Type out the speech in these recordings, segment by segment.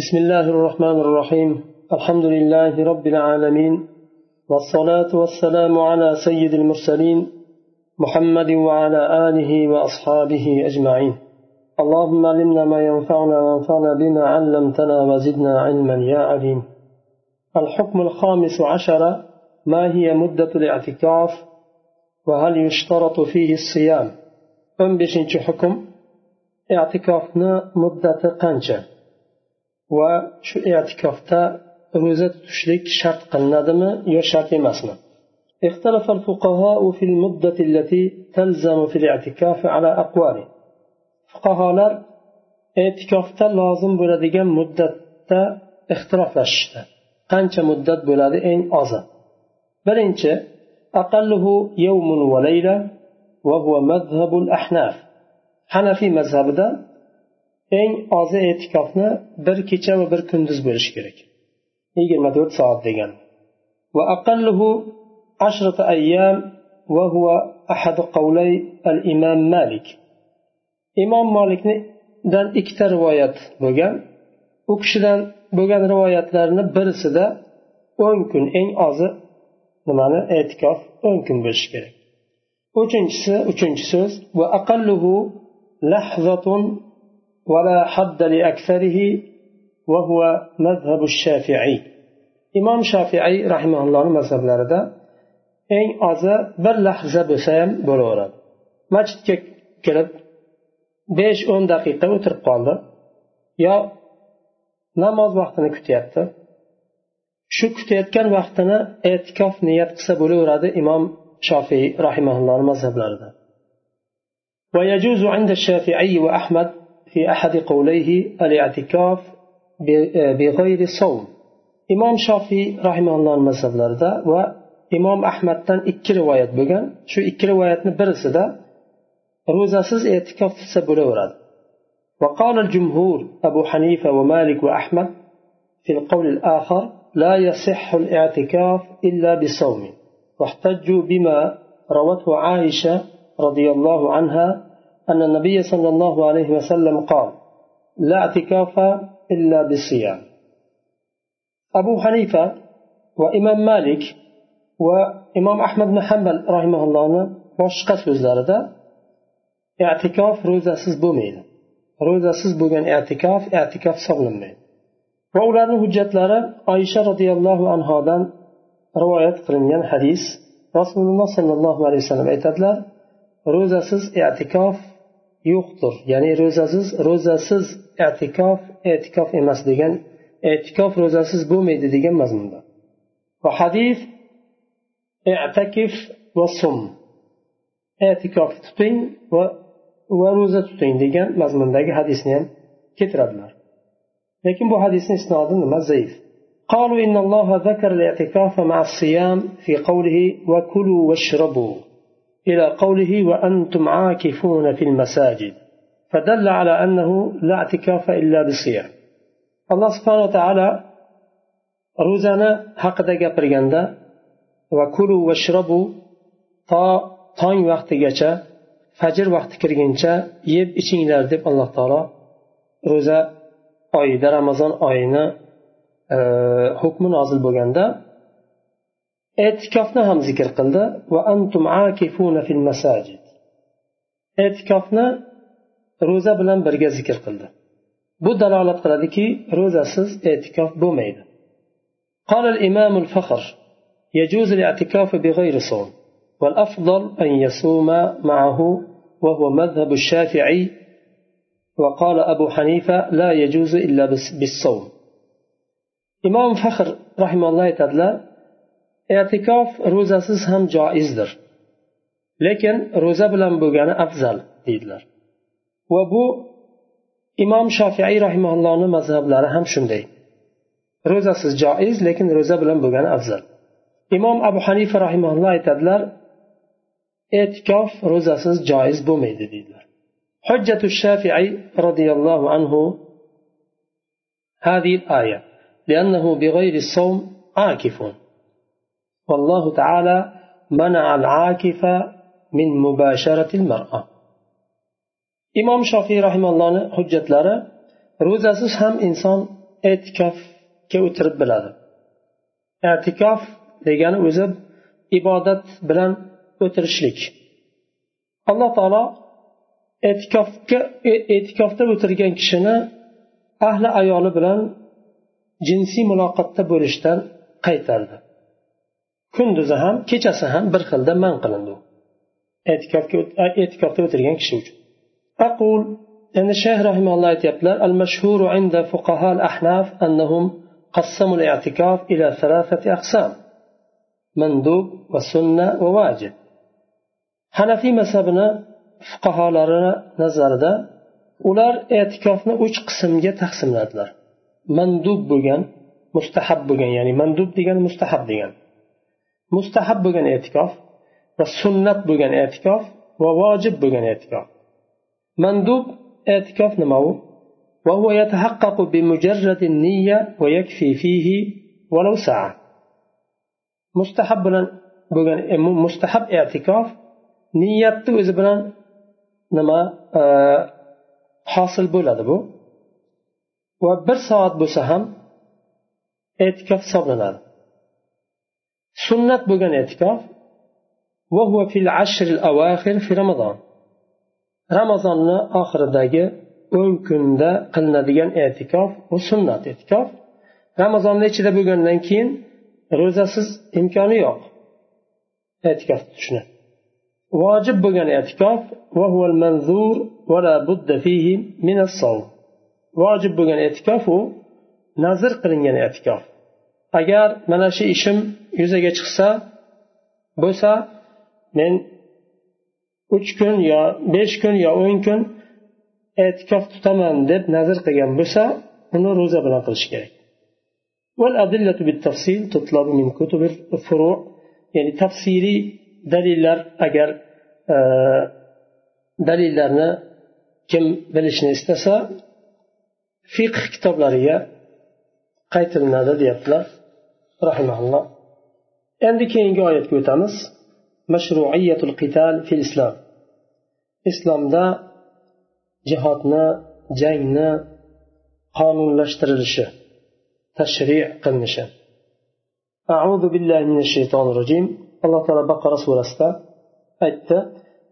بسم الله الرحمن الرحيم. الحمد لله رب العالمين والصلاة والسلام على سيد المرسلين محمد وعلى آله وأصحابه أجمعين. اللهم علمنا ما ينفعنا وانفعنا بما علمتنا وزدنا علما يا عليم. الحكم الخامس عشر ما هي مدة الاعتكاف؟ وهل يشترط فيه الصيام؟ أم بشنش حكم؟ اعتكافنا مدة قنشة وشو اعتكافتا روزة تشريك شرط قلنادما يو شرط emasmi اختلف الفقهاء في المدة التي تلزم في الاعتكاف على أقوال fuqarolar e'tikofda lozim bo'ladigan muddatda ixtiloflashishdi qancha muddat bo'ladi eng ozi birinchi aqalluhu yawmun va layla va huwa mazhabul ahnaf hanafiy mazhabida eng ozi e'tikofni bir kecha va bir kunduz bo'lishi kerak. Yigirma to'rt soat degan. Va aqalluhu ashrata ayyam va huwa ahadu qawlay al imam imom molikdan ikkita rivoyat bo'lgan. U kishidan bo'lgan rivoyatlarni birisida o'n kun eng ozi nimani? E'tikof o'n kun bo'lishi kerak. Uchinchisi uchinchi so'z. Va aqalluhu lahzatun ولا حد لأكثره وهو مذهب الشافعي imom shofiiy rahimaullohni mazhablarida eng ozi bir lahza bo'lsa ham bo'laveradi masjidga kirib besh o'n daqiqa o'tirib qoldi yo namoz vaqtini kutyapti shu kutayotgan vaqtini e'tikof niyat qilsa bo'laveradi imom shofiy rahimaullohni mazhablarida ويجوز عند الشافعي وأحمد في أحد قوليه الاعتكاف بغير صوم. إمام شافي رحمه الله المسألة و إمام أحمد تن إكي رواية بغن شو إكي رواية نبرس دا روزة سيز اعتكاف وقال الجمهور أبو حنيفة ومالك وأحمد في القول الآخر لا يصح الاعتكاف إلا بصوم واحتجوا بما روته عائشة رضي الله عنها أن النبي صلى الله عليه وسلم قال لا اعتكاف إلا بالصيام أبو حنيفة وإمام مالك وإمام أحمد بن حنبل رحمه الله boshqa so'zlarida e'tikof ro'zasiz bo'lmaydi ro'zasiz bo'lgan e'tikof e'tikof hisoblanmaydi va ularni hujjatlari oysha roziyallohu anhodan rivoyat qilingan hadis rasululloh sollallohu alayhi vasallam aytadilar ro'zasiz e'tikof yo'qdir ya'ni ro'zasiz ro'zasiz e'tikof e'tikof emas degan e'tikof ro'zasiz bo'lmaydi degan mazmunda va hadis e'takif va sum e'tikof tuting va va ro'za tuting degan mazmundagi hadisni ham keltiradilar lekin bu hadisni isnodi nima zaif قالوا إن الله ذكر الاعتكاف مع الصيام في قوله وكلوا واشربوا إلى قوله وأنتم عاكفون في المساجد فدل على أنه لا اعتكاف إلا بالصيام alloh subhanava taolo ro'zani haqida gapirganda va kulu va shrobu to tong vaqtigacha fajr vaqti kirguncha yeb ichinglar deb alloh taolo ro'za oyida ramazon oyini hukmi nozil bo'lganda e'tikofni ham zikr qildi va antum akifuna fil masajid e'tikofni ro'za bilan birga zikr qildi bu dalolat qiladiki ro'zasiz e'tikof bo'lmaydi قال الإمام الفخر يجوز الاعتكاف بغير صوم والأفضل أن يصوم معه وهو مذهب الشافعي وقال أبو حنيفة لا يجوز إلا بالصوم إمام فخر رحمه الله تعالى اعتكاف روزasiz ham joizdir lekin ro'za bilan bo'lgani afzal deydilar va bu imom shofiiy rahimaullohni mazhablari ham shunday ro'zasiz joiz lekin ro'za bilan bo'lgani afzal imom abu hanifa rahimaulloh aytadilar e'tikof ro'zasiz joiz bo'lmaydi deydilar حجة الشافعي رضي الله عنه هذه الآية لأنه بغير الصوم عاكف والله تعالى منع العاكف من مباشرة المرأة imom shofiy rahimallohni hujjatlari ro'zasiz ham inson e'tikofga o'tirib biladi e'tikof degani o'zi ibodat bilan o'tirishlik alloh taolo e'tikofga e'tikofda o'tirgan kishini ahli ayoli bilan jinsiy muloqotda bo'lishdan qaytardi kunduzi ham kechasi ham bir xilda man qilindi e'tikofda o'tirgan kishi uchun aqul endi shayx rahimalloh aytyaptilar al mashhuru inda fuqaha al ahnaf annahum قسموا الاعتكاف إلى ثلاثة أقسام مندوب وسنة وواجب hanafiy mazhabini fuqarolarini nazarida ular e'tikofni uch qismga taqsimladilar mandub bo'lgan mustahab bo'lgan ya'ni mandub degani mustahab degani مستحب bo'lgan e'tikof va sunnat bo'lgan e'tikof va vojib bo'lgan e'tikof mandub e'tikof nima u وهو يتحقق بمجرد النية ويكفي فيه ولو ساعة. مستحب بغن مستحب اعتكاف نية تزبرا نما آه، حاصل بلد بو وبر ساعات بسهم اعتكاف صبرنا هذا sunnat bo'lgan e'tikof ramazonni oxiridagi o'n kunda qilinadigan e'tikof u sunnat e'tikof. Ramazonni ichida bo'lgandan keyin ro'zasiz imkoni yo'q. E'tikof tutishni vojib bo'lgan e'tikof vojib bo'lgan e'tikof u nazr qilingan e'tikof. Agar mana shu ishim yuzaga chiqsa bo'lsa men uch kun yo besh kun yo o'n kun e'tikof tutaman deb nazr qilgan bo'lsa uni ro'za bilan qilish kerak. Ya'ni tafsiriy dalillar agar e, dalillarni kim bilishni istasa fiqh kitoblariga qaytilinadi deyaptilar. Rahimaulloh endi keyingi oyatga o'tamiz mashruiyatul qital fil islom islomda jihodni jangni qonunlashtirilishi tashri' qilinishi أعوذ بالله من الشيطان الرجيم الله تعالى بقرة سورة aytdi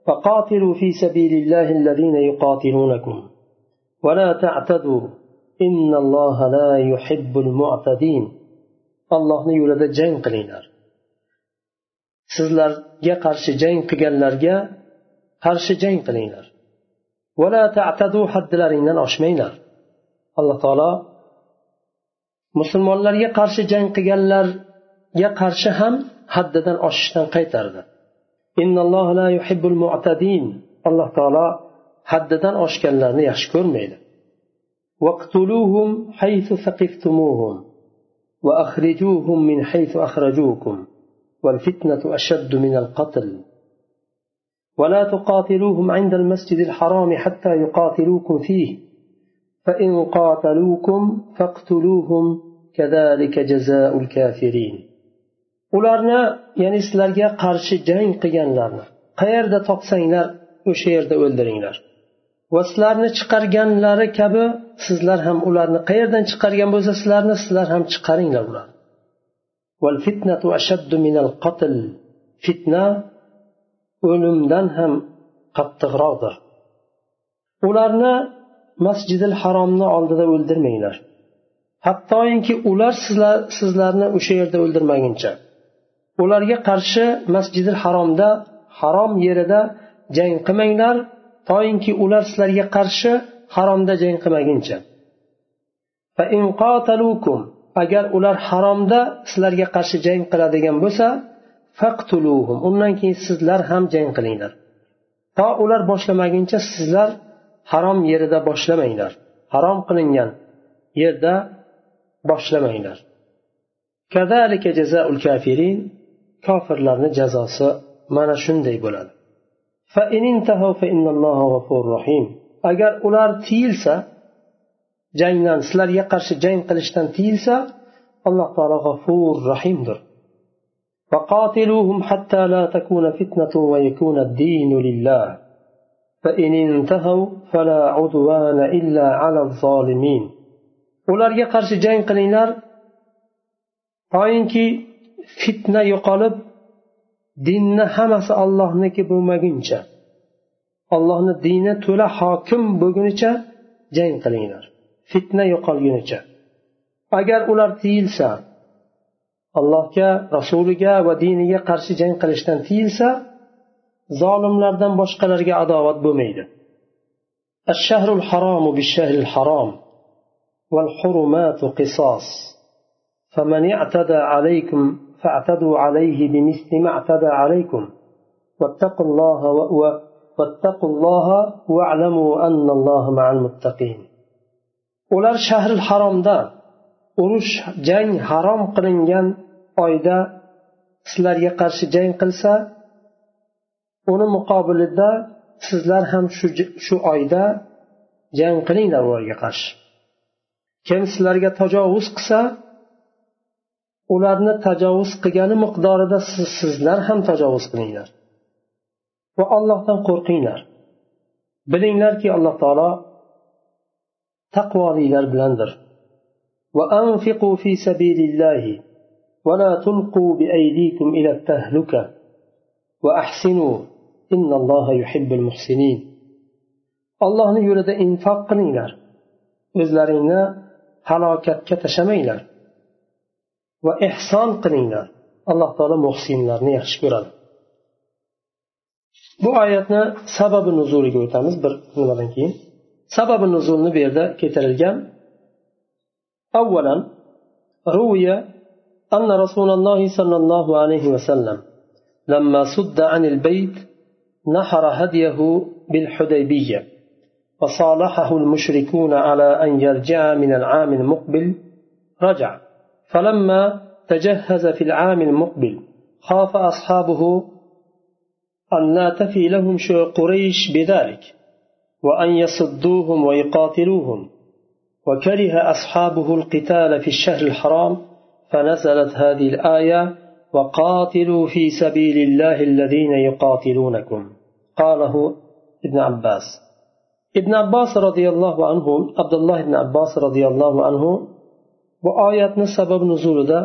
فقاتلوا في سبيل الله الذين يقاتلونكم ولا تعتدوا إن الله لا يحب المعتدين allohni yo'lida jang qilinglar. Sizlarga qarshi jang qilganlarga qarshi jang qilinglar. Haddilaringdan oshmanglar. Alloh taolo musulmonlarga qarshi jang qilganlarga qarshi ham haddidan oshishdan qaytardi. Alloh taolo haddidan oshganlarni yaxshi ko'rmaydi. وأخرجوهم من حيث أخرجوكم والفتنة أشد من القتل. ولا تقاتلوهم عند المسجد الحرام حتى يقاتلوكم فيه فإن قاتلوكم فاقتلوهم كذلك جزاء الكافرين. Ularni ya'ni sizlarga qarshi jang qilganlarni qayerda topsanglar o'sha yerda o'ldiringlar. Va sizlarni chiqarganlari kabi sizlar ham ularni qayerdan chiqargan bo'lsa sizlarni sizlar ham chiqaringlar ularni. Fitna o'limdan ham qattiqroqdir. Ularni masjidil haromni oldida o'ldirmanglar. Hattoki ular sizlar sizlarni o'sha yerda o'ldirmaguncha. Ularga qarshi masjidil haromda harom yerida jang qilmanglar. Toinki ular sizlarga qarshi haromda jang qilmaguncha. Agar ular haromda sizlarga qarshi jang qiladigan bo'lsa faqtuluhum undan keyin sizlar ham jang qilinglar. To ular boshlamaguncha sizlar harom yerida boshlamanglar. Harom qilingan yerda boshlamanglar. Kofirlarni jazosi mana shunday bo'ladi. Agar ular tiyilsa jangdan sizlarga qarshi jang qilishdan tiyilsa alloh taolo g'afur rahimdir فقاتلوهم حتى لا تكون فتنة ويكون الدين لله فإن انتهوا فلا عدوان إلا على الظالمين ularga qarshi jang qilinglar toinki fitna yo'qolib dinni hammasi ollohniki bo'lmaguncha ollohni dini to'la hokim bo'lgunicha jang qilinglar fitna yo'qolgunicha agar ular tiyilsa allohga rasuliga va diniga qarshi jang qilishdan tiyilsa zolimlardan boshqalarga adovat bo'lmaydi الشهر الحرام بالشهر الحرام والحرمات قصاص فمن اعتدى عليكم فاعتدوا عليه بمثل ما اعتدى عليكم واتقوا الله و... واتقوا الله واعلموا أن الله مع المتقين ular shahril haromda urush jang harom qilingan oyda sizlarga qarshi jang qilsa uni muqobilida sizlar ham shu shu oyda jang qilinglar ularga qarshi kim sizlarga tajovuz qilsa ularni tajovuz qilgani miqdorida siz sizlar ham tajovuz qilinglar. Va allohdan qo'rqinglar. Bilinglarki alloh taolo taqvolilar bilandir. وأنفقوا allohni yo'lida infoq qilinglar. O'zlaringni halokatga tashlamanglar va ehson qilinglar alloh taolo muhsinlarni yaxshi ko'radi bu oyatni sababi nuzuliga o'tamiz bir nimadan keyin sababi nuzulni bu yerda keltirilgan أولا روي أن رسول الله صلى الله عليه وسلم لما صد عن البيت نحر هديه بالحديبية وصالحه المشركون على أن يرجع من العام المقبل رجع فلما تجهز في العام المقبل خاف أصحابه أن لا تفي لهم قريش بذلك وأن يصدوهم ويقاتلوهم. وكره أصحابه القتال في الشهر الحرام فنزلت هذه الآية وقاتلوا في سبيل الله الذين يقاتلونكم قاله ابن عباس. ابن عباس رضي الله عنه عبد الله بن عباس رضي الله عنه bu oyatni sabab nuzulida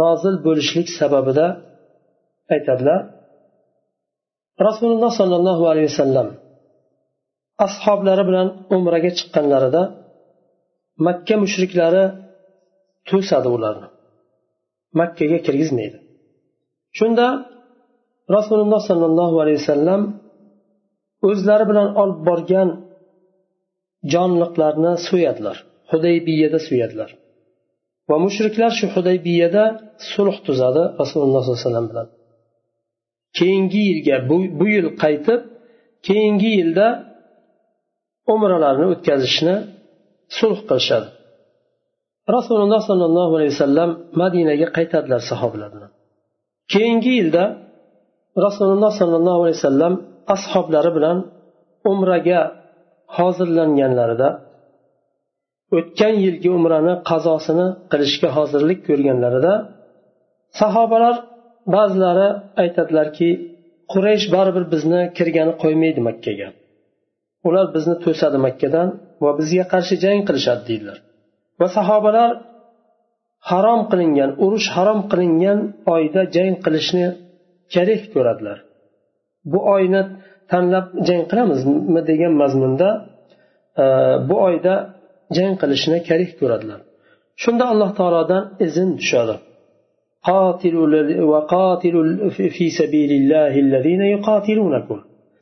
nozil bo'lishlik sababida aytadilar. Rasululloh sollallohu alayhi vasallam ashoblari bilan umraga chiqqanlarida makka mushriklari to'sadi ularni. Makkaga kirgizmaydi. Shunda rasululloh sollallohu alayhi vasallam o'zlari bilan olib borgan jonliqlarni so'yadilar hudaybiyada so'yadilar va mushriklar shu hudaybiyada sulh tuzadi rasululloh sollallohu alayhi vasallam bilan. Keyingi yilga bu, bu yil qaytib keyingi yilda umralarni o'tkazishni sulh qilishadi. Rasululloh sollallohu alayhi vasallam madinaga qaytadilar sahobalar bilan keyingi yilda rasululloh sollallohu alayhi vasallam ashoblari bilan umraga hozirlanganlarida o'tgan yilgi umrani qazosini qilishga hozirlik ko'rganlarida sahobalar ba'zilari aytadilarki quraysh baribir bizni kirgani qo'ymaydi makkaga. Ular bizni to'sadi makkadan va bizga qarshi jang qilishadi deydilar. Va sahobalar harom qilingan urush harom qilingan oyda jang qilishni kerak ko'radilar. Bu oyni tanlab jang qilamizmi degan mazmunda e, bu oyda jang qilishni karih ko'radilar. Shunda alloh taolodan izn tushadi.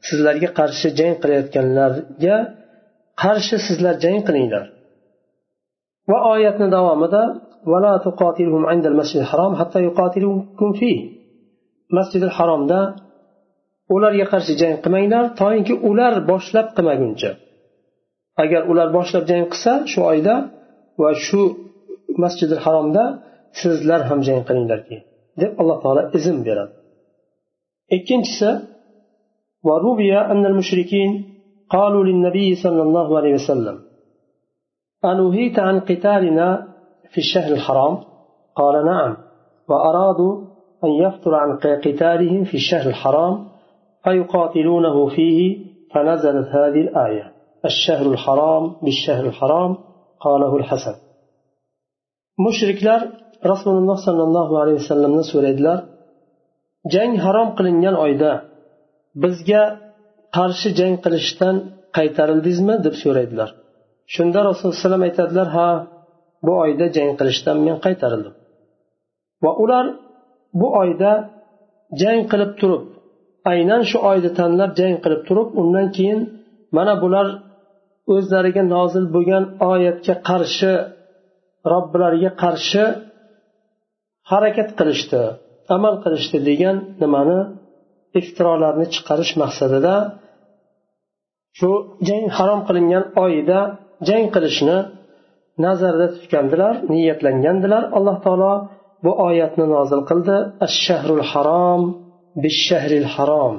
Sizlarga qarshi jang qilayotganlarga qarshi sizlar jang qilinglar. Va oyatni davomida masjidi haromda ularga qarshi jang qilmanglar toinki ular boshlab qilmaguncha. Agar ular boshlab jang qilsa shu oyda va shu masjidi haromda sizlar ham jang qilinglar deb alloh taolo izn beradi. Ikkinchisi وروي أن المشركين قالوا للنبي صلى الله عليه وسلم أنهيت عن قتالنا في الشهر الحرام قال نعم وأرادوا أن يفتر عن قتالهم في الشهر الحرام فيقاتلونه فيه فنزلت هذه الآية الشهر الحرام بالشهر الحرام قاله الحسن mushriklar rasululloh sollallohu alayhi vasallamdan so'raydilar jang harom qilingan oyda bizga qarshi jang qilishdan qaytarildingizmi deb so'raydilar shunda rasululloh alayhi aytadilar ha bu oyda jang qilishdan men qaytarildim va ular bu oyda jang qilib turib aynan shu oyni tanlab jang qilib turib undan keyin mana bular o'zlariga nozil bo'lgan oyatga qarshi robbilariga qarshi harakat qilishdi amal qilishdi degan nimani iftirolarni chiqarish maqsadida shu jang harom qilingan oyida jang qilishni nazarda tutgandilar niyatlangandilar. Alloh taolo bu oyatni nozil qildi. Ash shahrul harom bishahril harom.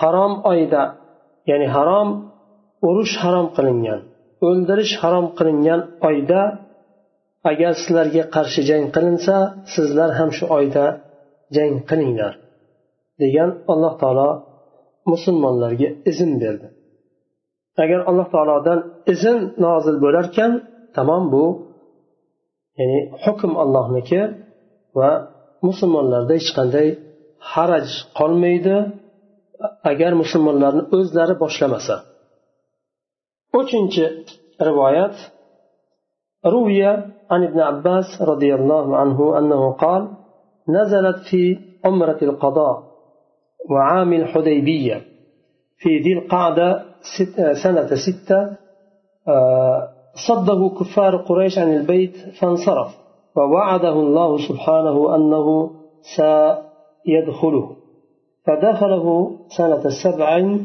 Harom oyda ya'ni harom urush harom qilingan o'ldirish harom qilingan oyda agar sizlarga qarshi jang qilinsa sizlar ham shu oyda jang qilinglar degan alloh taolo musulmonlarga izn berdi. Agar alloh taolodan izn nozil bo'larkan tamom bu ya'ni hukm allohniki va musulmonlarda hech qanday haraj qolmaydi. Agar musulmonlarni o'zlari boshlamasa uchinchi rivoyat روي عن ابن عباس رضي الله عنه أنه قال نزلت في عمرة القضاء وعام الحديبية في ذي القعدة سنة ستة صده كفار قريش عن البيت فانصرف ووعده الله سبحانه أنه سيدخله فدخله سنة سبع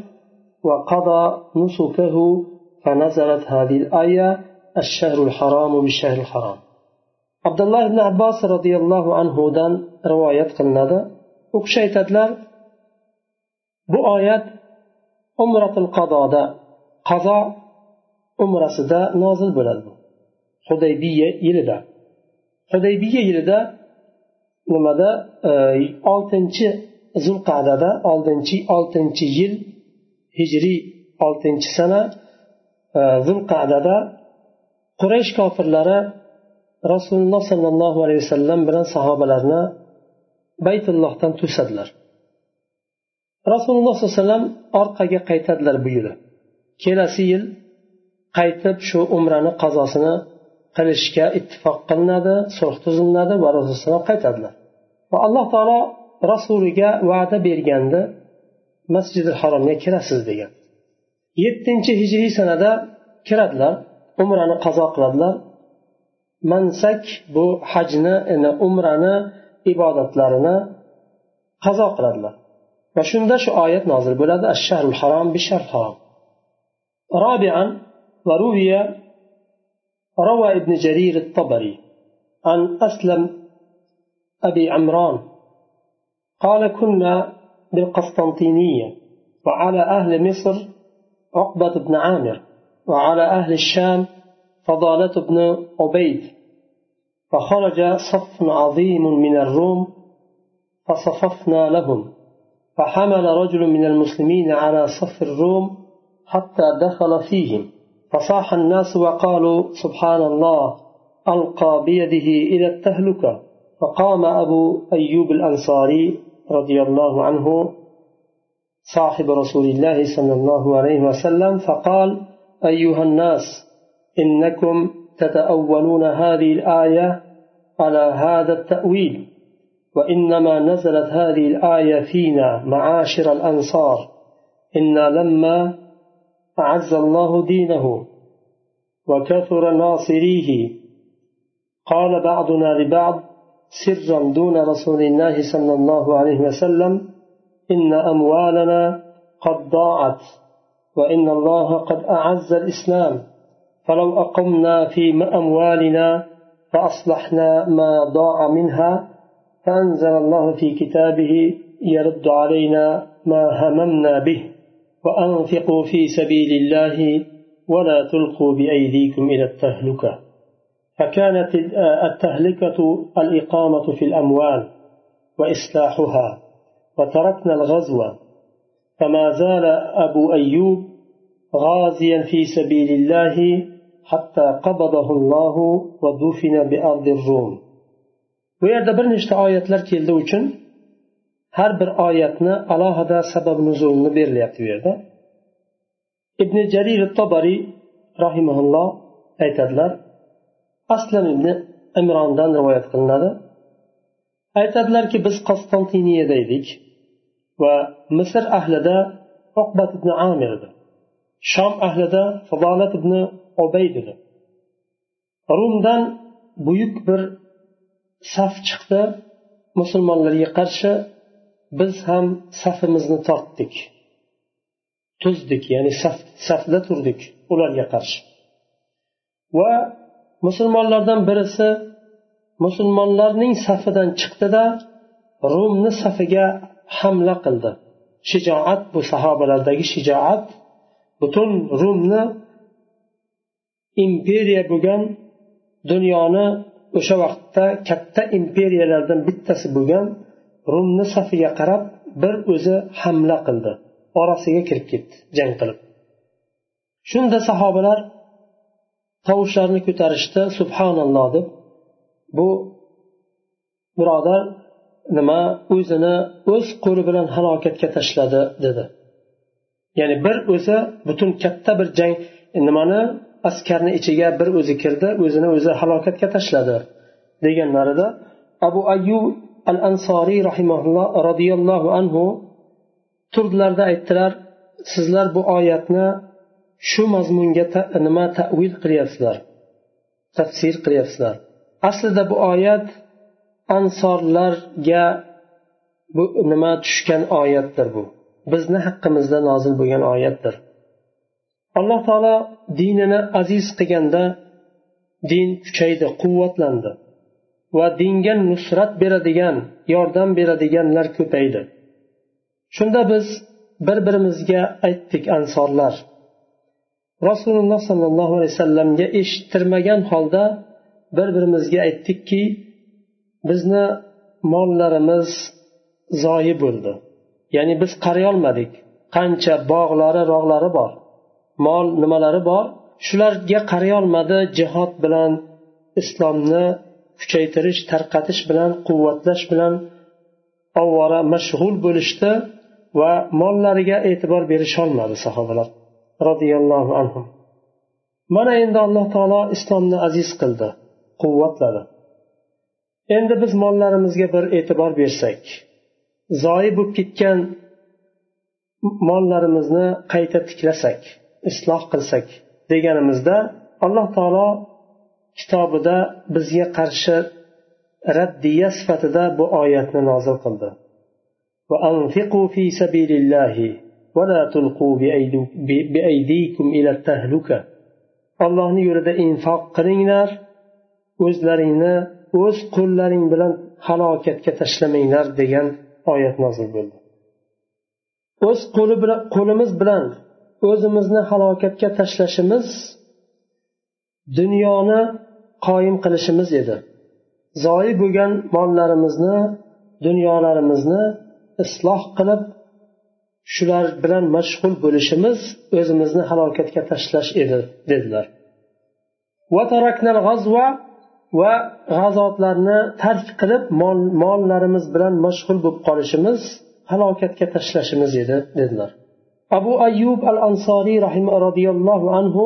وقضى نسكه فنزلت هذه الآية الشهر الحرام بالشهر الحرام عبد الله بن عباس رضي الله عنه دان رواية قلنا u kishi aytadilar bu oyat umratul qadoda qazo umrasida nozil bo'ladi hudaybiya yilida hudaybiya yilida nimada oltinchi zulqadada oltinchi oltinchi yil hijriy oltinchi sana zulqadada quraysh kofirlari rasululloh sollallohu alayhi vasallam bilan sahobalarni baytullohdan to'sadilar. Rasululloh sollallohu alayhi vasallam orqaga qaytadilar bu yili. Kelasi yil qaytib shu umrani qazosini qilishga ittifoq qilinadi sulh tuziladi va rasululloh qaytadilar. Va alloh taolo rasuliga va'da bergandi masjidi haromga kirasiz degan. yettinchi hijriy sanada kiradilar umrani qazo qiladilar mansak bu hajni ya'ni umrani ibodatlarini qazo qiladilar va shunda shu oyat nozil bo'ladi asharul harom bishar harom رابعا وروي روى ابن جرير الطبري عن أسلم أبي عمران قال كنا بالقسطنطينية وعلى أهل مصر عقبة بن عامر وعلى أهل الشام فضالة بن عبيد فخرج صف عظيم من الروم فصففنا لهم فحمل رجل من المسلمين على صف الروم حتى دخل فيهم فصاح الناس وقالوا سبحان الله ألقى بيده إلى التهلكة فقام أبو أيوب الأنصاري رضي الله عنه صاحب رسول الله صلى الله عليه وسلم فقال أيها الناس إنكم تتأولون هذه الآية على هذا التأويل وإنما نزلت هذه الآية فينا معاشر الأنصار إنا لما أعز الله دينه وكثر ناصريه قال بعضنا لبعض سرا دون رسول الله صلى الله عليه وسلم إن أموالنا قد ضاعت وإن الله قد أعز الإسلام. فلو أقمنا في أموالنا فأصلحنا ما ضاع منها فأنزل الله في كتابه يرد علينا ما هممنا به. وأنفقوا في سبيل الله ولا تلقوا بأيديكم إلى التهلكة. فكانت التهلكة الإقامة في الأموال وإصلاحها. وتركنا الغزو. فما زال أبو أيوب غازيا في سبيل الله حتى قبضه الله ودفن بأرض الروم. ويرد برنشت آيات لك يلدوشن هر بر آياتنا على هذا سبب نزول نبير ليعتبرنا ابن جرير الطبري رحمه الله aytadilar aslam ibn imrondan rivoyat qilinadi. Aytadilarki biz qostontiniyada edik. Va misr ahlida oqbat ibn amir edi shom ahlida fadolat ibn obayd edi rumdan buyuk bir saf chiqdi musulmonlarga qarshi. Biz ham safimizni tortdik. Tuzdik ya'ni saf, safda turdik ularga qarshi. Va musulmonlardan birisi musulmonlarning safidan chiqdida rumni safiga hamla qildi. Shijoat bu sahobalardagi shijoat butun rumni imperiya bo'lgan dunyoni o'sha vaqtda katta imperiyalardan bittasi bo'lgan rumni safiga qarab bir o'zi hamla qildi. Orasiga kirib ketdi jang qilib. Shunda sahobalar tovushlarini ko'tarishdi subhanalloh deb. Bu birodar nima o'zini o'z qo'li bilan halokatga tashladi dedi. Ya'ni bir o'zi butun katta bir jang nimani askarni ichiga bir o'zi kirdi o'zini o'zi halokatga tashladi deganlarida abu ayyub al ansoriy rahimaulloh roziyallohu anhu turdilarda aytdilar sizlar bu oyatni shu mazmunga nima tavil qilyapsizlar tafsir qilyapsizlar. Aslida bu oyat ansorlarga bu nima tushgan oyatdir bu? Bizni haqqimizda nozil bo'lgan oyatdir. Alloh taolo dinini aziz qilganda din kuchaydi quvvatlandi va dinga nusrat beradigan yordam beradiganlar ko'paydi. Shunda biz bir birimizga aytdik ansorlar. Rasululloh sollallohu alayhi vasallamga eshittirmagan holda bir birimizga aytdikki bizni mollarimiz zoyi bo'ldi. Ya'ni biz qarayolmadik. Qancha bog'lari rog'lari bor. Mol nimalari bor? Shularga qarayolmadi jihod bilan islomni kuchaytirish tarqatish bilan quvvatlash bilan ovora mashg'ul bo'lishdi va mollariga e'tibor berisholmadi sahobalar roziyallohu anhu mana endi alloh taolo islomni aziz qildi quvvatladi. endi biz mollarimizga bir e'tibor bersak zoyi bo'lib ketgan mollarimizni qayta tiklasak isloh qilsak deganimizda alloh taolo kitobida bizga qarshi raddiya sifatida bu oyatni nozil qildi. Ollohni yo'lida infoq qilinglar o'zlaringni o'z qo'llaring bilan halokatga tashlamanglar degan oyat nozil bo'ldi. O'z qo'li bilan qo'limiz bilan o'zimizni halokatga tashlashimiz dunyoni qoyim qilishimiz edi. Zoyi bo'lgan mollarimizni dunyolarimizni isloh qilib shular bilan mashg'ul bo'lishimiz o'zimizni halokatga tashlash edi dedilar. Va g'azotlarni tark qilib mol, mollarimiz bilan mashg'ul bo'lib qolishimiz halokatga tashlashimiz edi dedilar. Abu ayyub al ansoriy roziyallohu anhu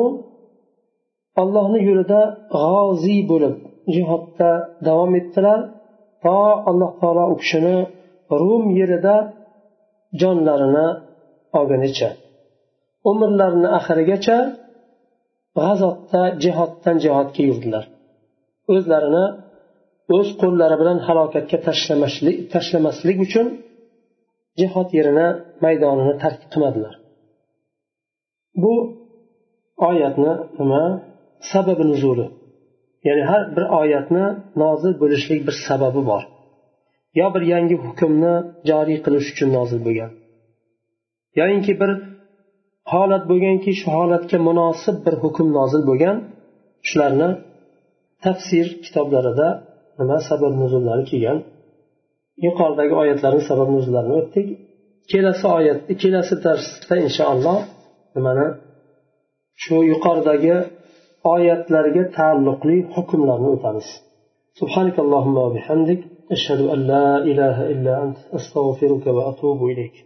allohni yo'lida g'oziy bo'lib jihodda davom etdilar. To alloh taolo u kishini rum yerida jonlarini olgunicha umrlarini oxirigacha g'azotda jihoddan jihodga yurdilar. O'zlarini o'z qo'llari bilan halokatga tashlamaslik uchun jihod yerini maydonini tark qilmadilar. Bu oyatni nima? Sababi nuzuli. Ya'ni har bir oyatni nozil bo'lishlik bir sababi bor. Yo bir yangi hukmni joriy qilish uchun nozil bo'lgan yoyinki bir holat bo'lganki shu holatga munosib bir hukm nozil bo'lgan shularni tafsir kitoblarida nima sabab nuzullari kelgan yuqoridagi oyatlarni sabab nuzullarini o'tdik kelasi oyat kelasi darsda inshaalloh nimani shu yuqoridagi oyatlarga taalluqli hukmlarni o'tamiz سبحانك اللهم وبحمدك أشهد أن لا إله إلا أنت أستغفرك وأتوب إليك